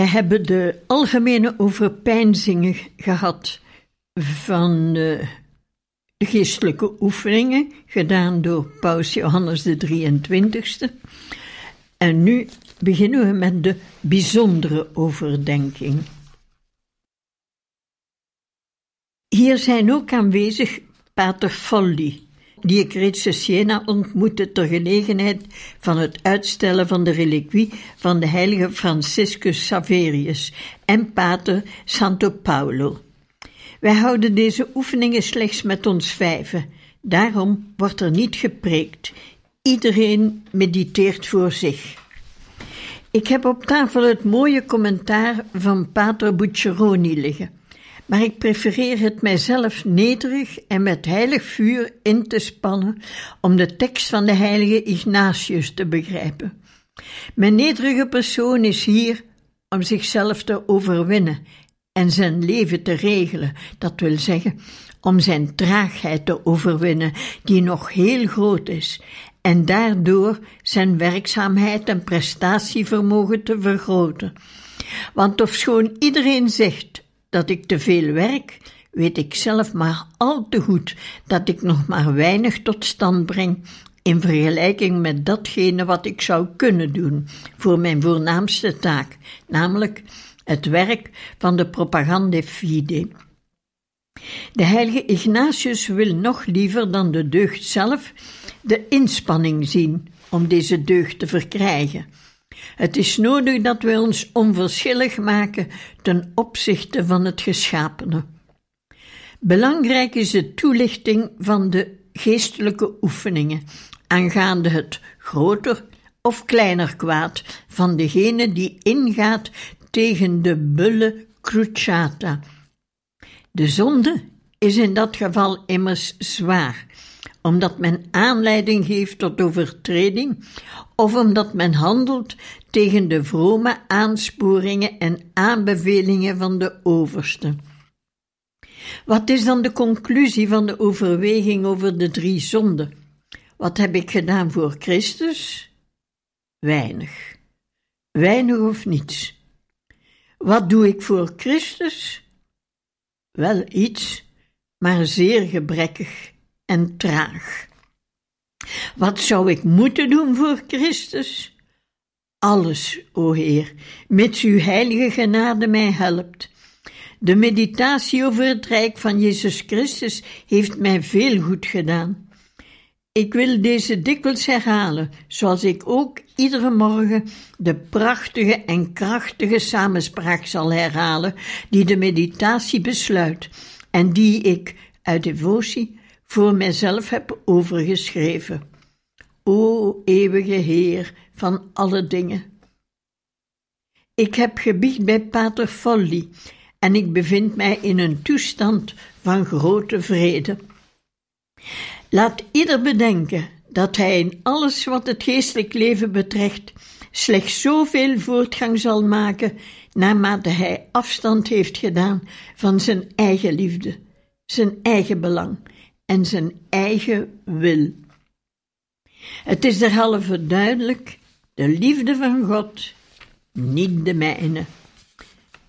Wij hebben de algemene overpeinzingen gehad van eh, de geestelijke oefeningen, gedaan door Paus Johannes de 23ste. En nu beginnen we met de bijzondere overdenking. Hier zijn ook aanwezig Pater Folli, die ik reeds in Siena ontmoette ter gelegenheid van het uitstellen van de reliquie van de heilige Franciscus Saverius en pater Santo Paulo. Wij houden deze oefeningen slechts met ons vijven, daarom wordt er niet gepreekt. Iedereen mediteert voor zich. Ik heb op tafel het mooie commentaar van pater Bucceroni liggen maar ik prefereer het mijzelf nederig en met heilig vuur in te spannen om de tekst van de heilige Ignatius te begrijpen. Mijn nederige persoon is hier om zichzelf te overwinnen en zijn leven te regelen, dat wil zeggen om zijn traagheid te overwinnen, die nog heel groot is, en daardoor zijn werkzaamheid en prestatievermogen te vergroten. Want ofschoon iedereen zegt dat ik te veel werk, weet ik zelf maar al te goed dat ik nog maar weinig tot stand breng in vergelijking met datgene wat ik zou kunnen doen voor mijn voornaamste taak, namelijk het werk van de propaganda fide. De heilige Ignatius wil nog liever dan de deugd zelf de inspanning zien om deze deugd te verkrijgen. Het is nodig dat wij ons onverschillig maken ten opzichte van het geschapene. Belangrijk is de toelichting van de geestelijke oefeningen aangaande het groter of kleiner kwaad van degene die ingaat tegen de bulle cruciata. De zonde is in dat geval immers zwaar, omdat men aanleiding geeft tot overtreding of omdat men handelt tegen de vrome aansporingen en aanbevelingen van de overste. Wat is dan de conclusie van de overweging over de drie zonden? Wat heb ik gedaan voor Christus? Weinig. Weinig of niets. Wat doe ik voor Christus? Wel iets, maar zeer gebrekkig en traag. Wat zou ik moeten doen voor Christus? Alles, o Heer, mits uw heilige genade mij helpt. De meditatie over het rijk van Jezus Christus heeft mij veel goed gedaan. Ik wil deze dikwijls herhalen, zoals ik ook iedere morgen de prachtige en krachtige samenspraak zal herhalen, die de meditatie besluit en die ik uit devotie voor mijzelf heb overgeschreven. O eeuwige Heer van alle dingen. Ik heb gebied bij Pater Folli en ik bevind mij in een toestand van grote vrede. Laat ieder bedenken dat hij in alles wat het geestelijk leven betreft slechts zoveel voortgang zal maken naarmate hij afstand heeft gedaan van zijn eigen liefde, zijn eigen belang en zijn eigen wil. Het is derhalve duidelijk de liefde van God, niet de mijne.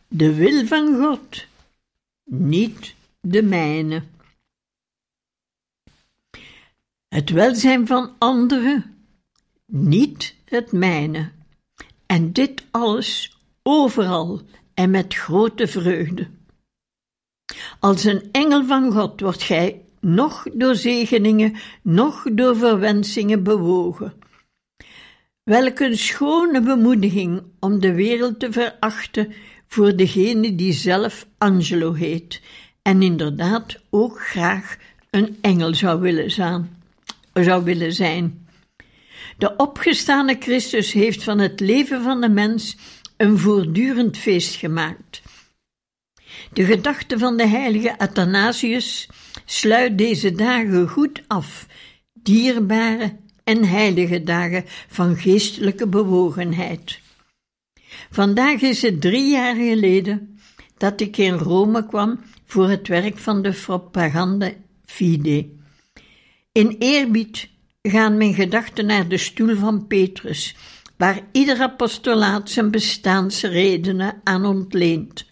De wil van God, niet de mijne. Het welzijn van anderen, niet het mijne. En dit alles overal en met grote vreugde. Als een engel van God wordt gij noch door zegeningen, noch door verwensingen bewogen. Welk een schone bemoediging om de wereld te verachten voor degene die zelf Angelo heet en inderdaad ook graag een engel zou willen zijn. zou willen zijn. De opgestane Christus heeft van het leven van de mens een voortdurend feest gemaakt. De gedachte van de heilige Athanasius sluit deze dagen goed af, dierbare en heilige dagen van geestelijke bewogenheid. Vandaag is het drie jaar geleden dat ik in Rome kwam voor het werk van de propaganda fide. In eerbied gaan mijn gedachten naar de stoel van Petrus, waar ieder apostolaat zijn bestaansredenen aan ontleent.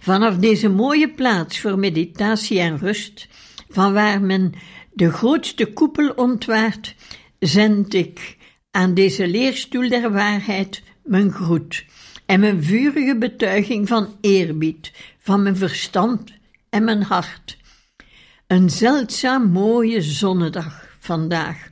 Vanaf deze mooie plaats voor meditatie en rust, van waar men de grootste koepel ontwaart, zend ik aan deze leerstoel der waarheid mijn groet en mijn vurige betuiging van eerbied, van mijn verstand en mijn hart. Een zeldzaam mooie zonnedag vandaag.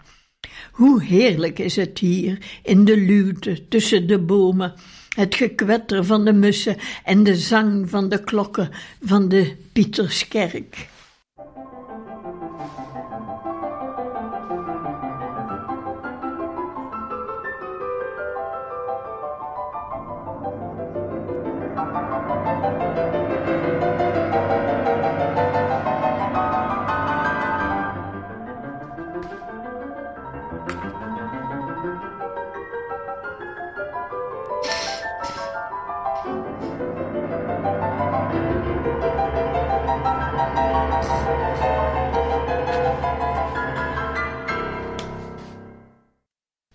Hoe heerlijk is het hier in de luwte tussen de bomen, het gekwetter van de mussen en de zang van de klokken van de Pieterskerk.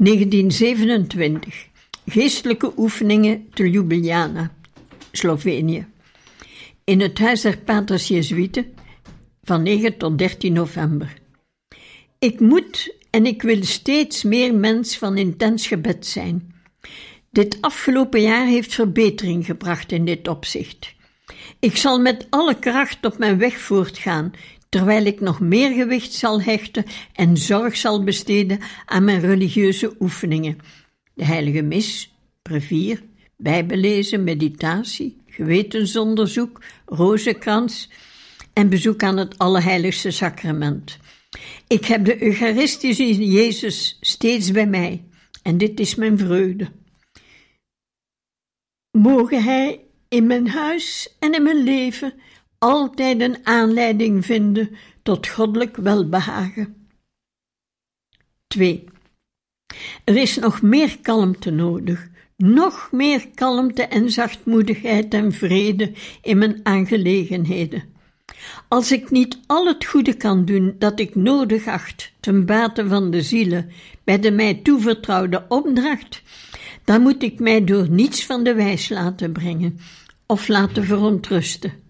1927. Geestelijke oefeningen te Ljubljana, Slovenië. In het huis der paters Jezuïeten van 9 tot 13 november. Ik moet en ik wil steeds meer mens van intens gebed zijn. Dit afgelopen jaar heeft verbetering gebracht in dit opzicht. Ik zal met alle kracht op mijn weg voortgaan, terwijl ik nog meer gewicht zal hechten en zorg zal besteden aan mijn religieuze oefeningen. De heilige mis, brevier, bijbellezen, meditatie, gewetensonderzoek, rozenkrans en bezoek aan het Allerheiligste Sacrament. Ik heb de Eucharistische Jezus steeds bij mij en dit is mijn vreugde. Mogen Hij in mijn huis en in mijn leven altijd een aanleiding vinden tot goddelijk welbehagen. 2. Er is nog meer kalmte nodig, nog meer kalmte en zachtmoedigheid en vrede in mijn aangelegenheden. Als ik niet al het goede kan doen dat ik nodig acht ten bate van de zielen bij de mij toevertrouwde opdracht, dan moet ik mij door niets van de wijs laten brengen of laten verontrusten.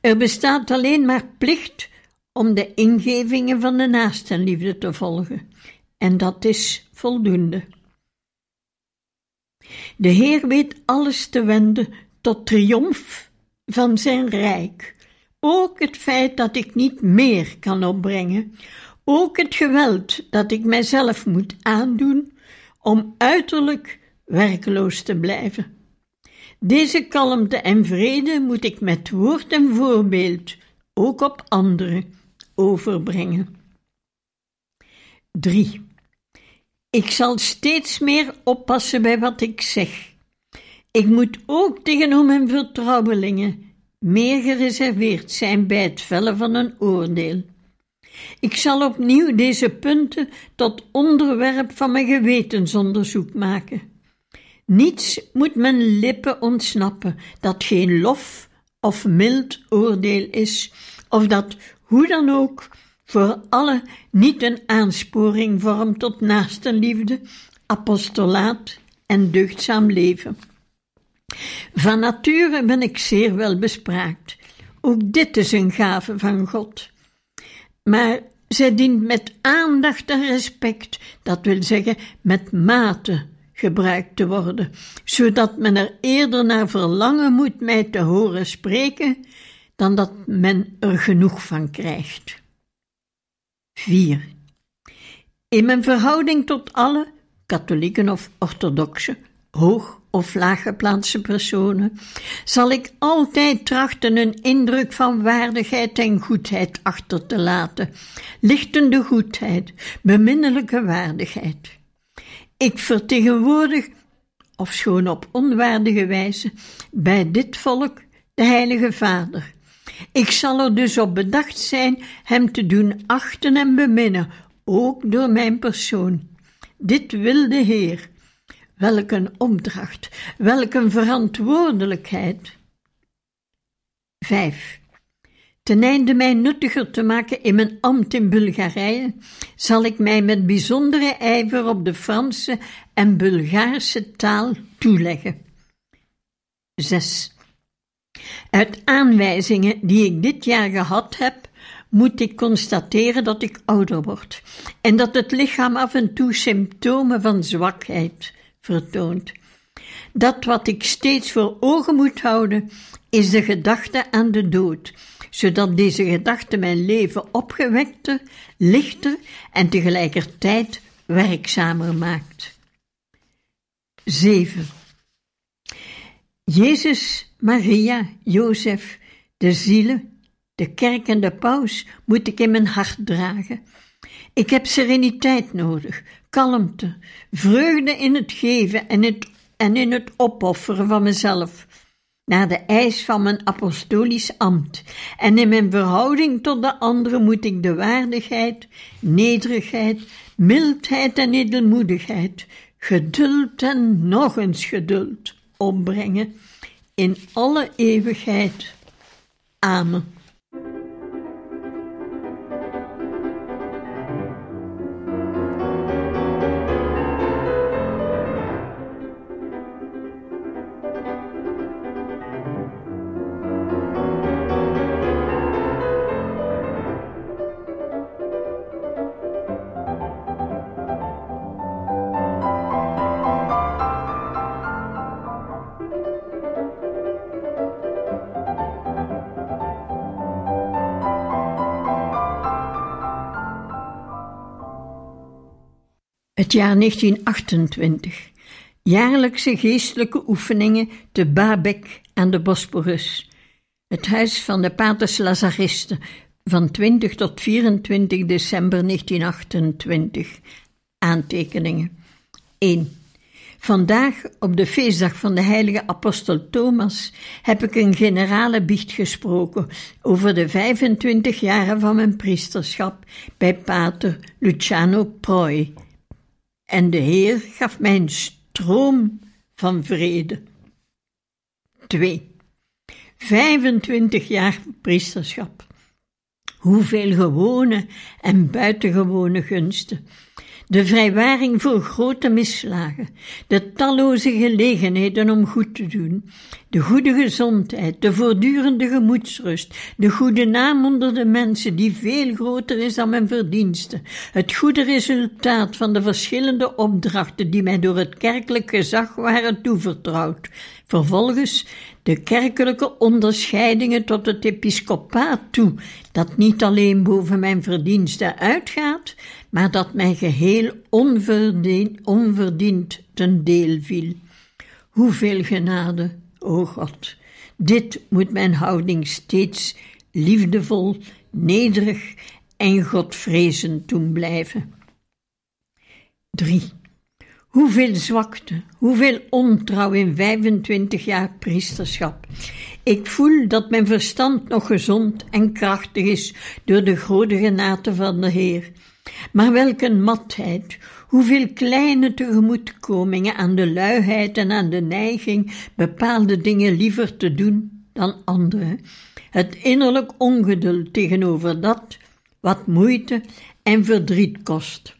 Er bestaat alleen maar plicht om de ingevingen van de naastenliefde te volgen, en dat is voldoende. De Heer weet alles te wenden tot triomf van zijn rijk. Ook het feit dat ik niet meer kan opbrengen, ook het geweld dat ik mijzelf moet aandoen om uiterlijk werkeloos te blijven. Deze kalmte en vrede moet ik met woord en voorbeeld ook op anderen overbrengen. 3. Ik zal steeds meer oppassen bij wat ik zeg. Ik moet ook tegenover mijn vertrouwelingen meer gereserveerd zijn bij het vellen van een oordeel. Ik zal opnieuw deze punten tot onderwerp van mijn gewetensonderzoek maken. Niets moet mijn lippen ontsnappen dat geen lof of mild oordeel is, of dat, hoe dan ook, voor alle niet een aansporing vormt tot naastenliefde, apostolaat en deugdzaam leven. Van nature ben ik zeer wel bespraakt. Ook dit is een gave van God. Maar zij dient met aandacht en respect, dat wil zeggen met mate, gebruikt te worden, zodat men er eerder naar verlangen moet mij te horen spreken, dan dat men er genoeg van krijgt. 4. In mijn verhouding tot alle, katholieken of orthodoxen, hoog of laaggeplaatste personen, zal ik altijd trachten een indruk van waardigheid en goedheid achter te laten, lichtende goedheid, beminnelijke waardigheid. Ik vertegenwoordig, ofschoon op onwaardige wijze, bij dit volk de Heilige Vader. Ik zal er dus op bedacht zijn hem te doen achten en beminnen, ook door mijn persoon. Dit wil de Heer. Welk een opdracht, welk een verantwoordelijkheid. 5. Ten einde mij nuttiger te maken in mijn ambt in Bulgarije, zal ik mij met bijzondere ijver op de Franse en Bulgaarse taal toeleggen. 6. Uit aanwijzingen die ik dit jaar gehad heb, moet ik constateren dat ik ouder word en dat het lichaam af en toe symptomen van zwakheid vertoont. Dat wat ik steeds voor ogen moet houden, is de gedachte aan de dood, zodat deze gedachte mijn leven opgewekter, lichter en tegelijkertijd werkzamer maakt. 7. Jezus, Maria, Jozef, de zielen, de kerk en de paus moet ik in mijn hart dragen. Ik heb sereniteit nodig, kalmte, vreugde in het geven en, het, en in het opofferen van mezelf, naar de eis van mijn apostolisch ambt. En in mijn verhouding tot de anderen moet ik de waardigheid, nederigheid, mildheid en edelmoedigheid, geduld en nog eens geduld opbrengen in alle eeuwigheid. Amen. Het jaar 1928. Jaarlijkse geestelijke oefeningen te Babek aan de Bosporus. Het huis van de Paters Lazaristen van 20 tot 24 december 1928. Aantekeningen. 1. Vandaag, op de feestdag van de heilige apostel Thomas, heb ik een generale biecht gesproken over de 25 jaren van mijn priesterschap bij pater Luciano Proi en de Heer gaf mij een stroom van vrede. 2. 25 jaar priesterschap. Hoeveel gewone en buitengewone gunsten de vrijwaring voor grote misslagen, de talloze gelegenheden om goed te doen, de goede gezondheid, de voortdurende gemoedsrust, de goede naam onder de mensen die veel groter is dan mijn verdiensten, het goede resultaat van de verschillende opdrachten die mij door het kerkelijk gezag waren toevertrouwd, vervolgens de kerkelijke onderscheidingen tot het episcopaat toe, dat niet alleen boven mijn verdiensten uitgaat, maar dat mij geheel onverdiend, ten deel viel. Hoeveel genade, o God! Dit moet mijn houding steeds liefdevol, nederig en godvrezend doen blijven. 3. Hoeveel zwakte, hoeveel ontrouw in 25 jaar priesterschap. Ik voel dat mijn verstand nog gezond en krachtig is door de grote genade van de Heer. Maar welk een matheid, hoeveel kleine tegemoetkomingen aan de luiheid en aan de neiging bepaalde dingen liever te doen dan andere. Het innerlijk ongeduld tegenover dat wat moeite en verdriet kost.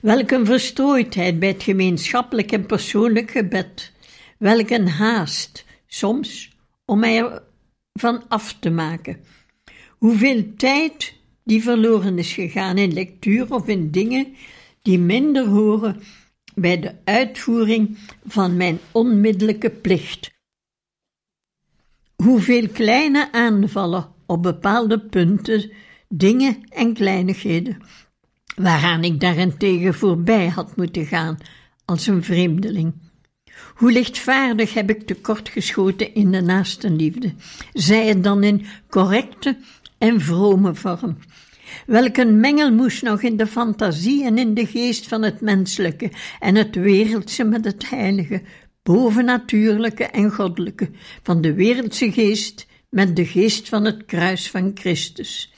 Welk een verstrooidheid bij het gemeenschappelijk en persoonlijk gebed. Welk haast, soms, om mij ervan af te maken. Hoeveel tijd die verloren is gegaan in lectuur of in dingen die minder horen bij de uitvoering van mijn onmiddellijke plicht. Hoeveel kleine aanvallen op bepaalde punten, dingen en kleinigheden, waaraan ik daarentegen voorbij had moeten gaan als een vreemdeling. Hoe lichtvaardig heb ik tekortgeschoten in de naaste liefde, zij het dan in correcte en vrome vorm. Welk een mengelmoes nog in de fantasie en in de geest van het menselijke en het wereldse met het heilige, bovennatuurlijke en goddelijke, van de wereldse geest met de geest van het kruis van Christus.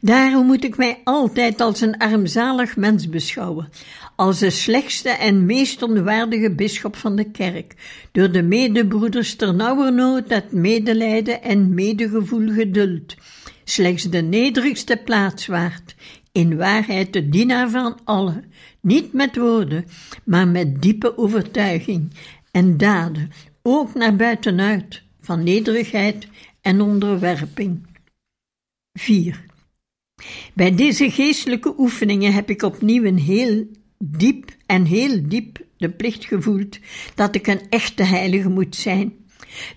Daarom moet ik mij altijd als een armzalig mens beschouwen, als de slechtste en meest onwaardige bisschop van de kerk, door de medebroeders ternauwernood het medelijden en medegevoel geduld, slechts de nederigste plaats waard, in waarheid de dienaar van allen, niet met woorden, maar met diepe overtuiging en daden, ook naar buitenuit, van nederigheid en onderwerping. 4. Bij deze geestelijke oefeningen heb ik opnieuw een heel diep en heel diep de plicht gevoeld dat ik een echte heilige moet zijn.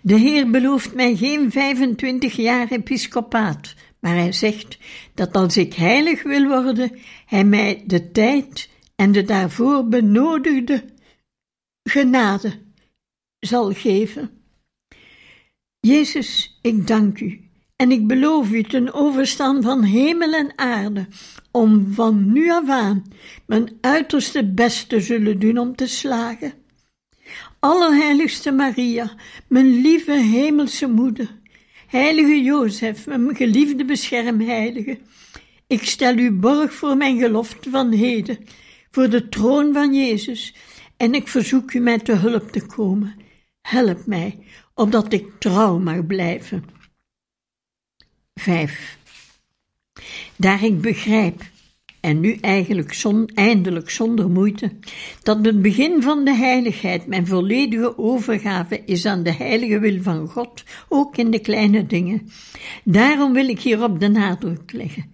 De Heer belooft mij geen 25 jaar episcopaat, maar hij zegt dat als ik heilig wil worden, hij mij de tijd en de daarvoor benodigde genade zal geven. Jezus, ik dank u en ik beloof u ten overstaan van hemel en aarde, om van nu af aan mijn uiterste best te zullen doen om te slagen. Allerheiligste Maria, mijn lieve hemelse moeder, heilige Jozef, mijn geliefde beschermheilige, ik stel u borg voor mijn gelofte van heden, voor de troon van Jezus, en ik verzoek u mij te hulp te komen. Help mij, opdat ik trouw mag blijven. 5. Daar ik begrijp, en nu eigenlijk zon, eindelijk zonder moeite, dat het begin van de heiligheid mijn volledige overgave is aan de heilige wil van God, ook in de kleine dingen. Daarom wil ik hierop de nadruk leggen.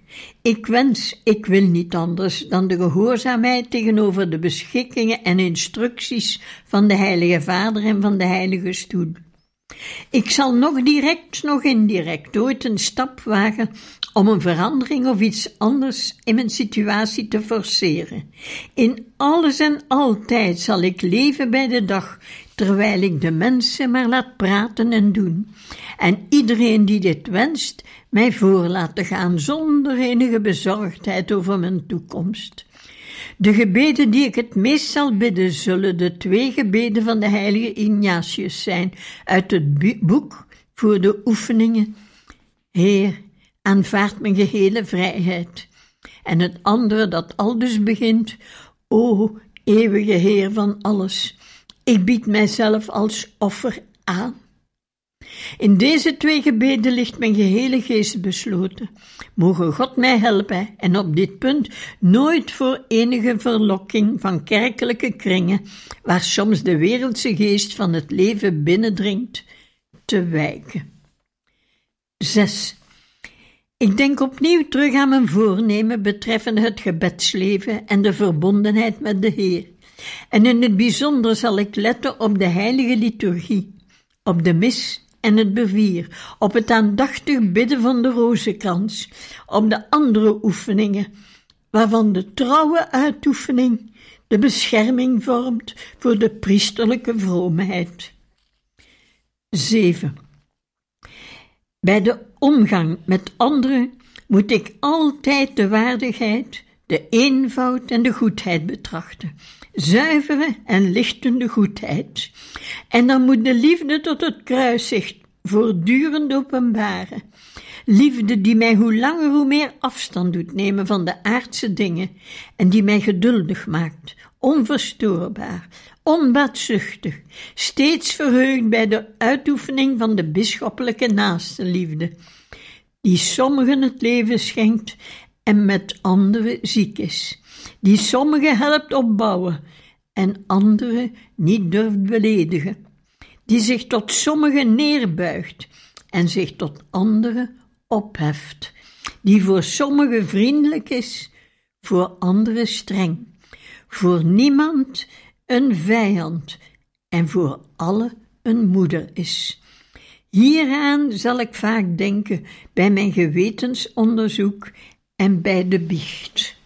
Ik wens, ik wil niet anders dan de gehoorzaamheid tegenover de beschikkingen en instructies van de Heilige Vader en van de Heilige Stoel. Ik zal nog direct, nog indirect ooit een stap wagen om een verandering of iets anders in mijn situatie te forceren. In alles en altijd zal ik leven bij de dag, terwijl ik de mensen maar laat praten en doen. En iedereen die dit wenst, mij voor laten gaan zonder enige bezorgdheid over mijn toekomst. De gebeden die ik het meest zal bidden, zullen de twee gebeden van de heilige Ignatius zijn, uit het boek voor de oefeningen. Heer, aanvaard mijn gehele vrijheid. En het andere dat aldus begint, O eeuwige Heer van alles, ik bied mijzelf als offer aan. In deze twee gebeden ligt mijn gehele geest besloten. Mogen God mij helpen en op dit punt nooit voor enige verlokking van kerkelijke kringen, waar soms de wereldse geest van het leven binnendringt, te wijken. 6. Ik denk opnieuw terug aan mijn voornemen betreffende het gebedsleven en de verbondenheid met de Heer. En in het bijzonder zal ik letten op de heilige liturgie, op de mis en het bevier, op het aandachtig bidden van de rozenkrans, op de andere oefeningen, waarvan de trouwe uitoefening de bescherming vormt voor de priesterlijke vroomheid. 7. Bij de omgang met anderen moet ik altijd de waardigheid, de eenvoud en de goedheid betrachten. Zuivere en lichtende goedheid. En dan moet de liefde tot het kruis zich voortdurend openbaren. Liefde die mij hoe langer hoe meer afstand doet nemen van de aardse dingen en die mij geduldig maakt, onverstoorbaar, onbaatzuchtig, steeds verheugd bij de uitoefening van de bisschoppelijke naastenliefde, die sommigen het leven schenkt en met anderen ziek is, die sommigen helpt opbouwen en anderen niet durft beledigen, die zich tot sommigen neerbuigt en zich tot anderen opheft, die voor sommigen vriendelijk is, voor anderen streng, voor niemand een vijand en voor alle een moeder is. Hieraan zal ik vaak denken bij mijn gewetensonderzoek en bij de biecht.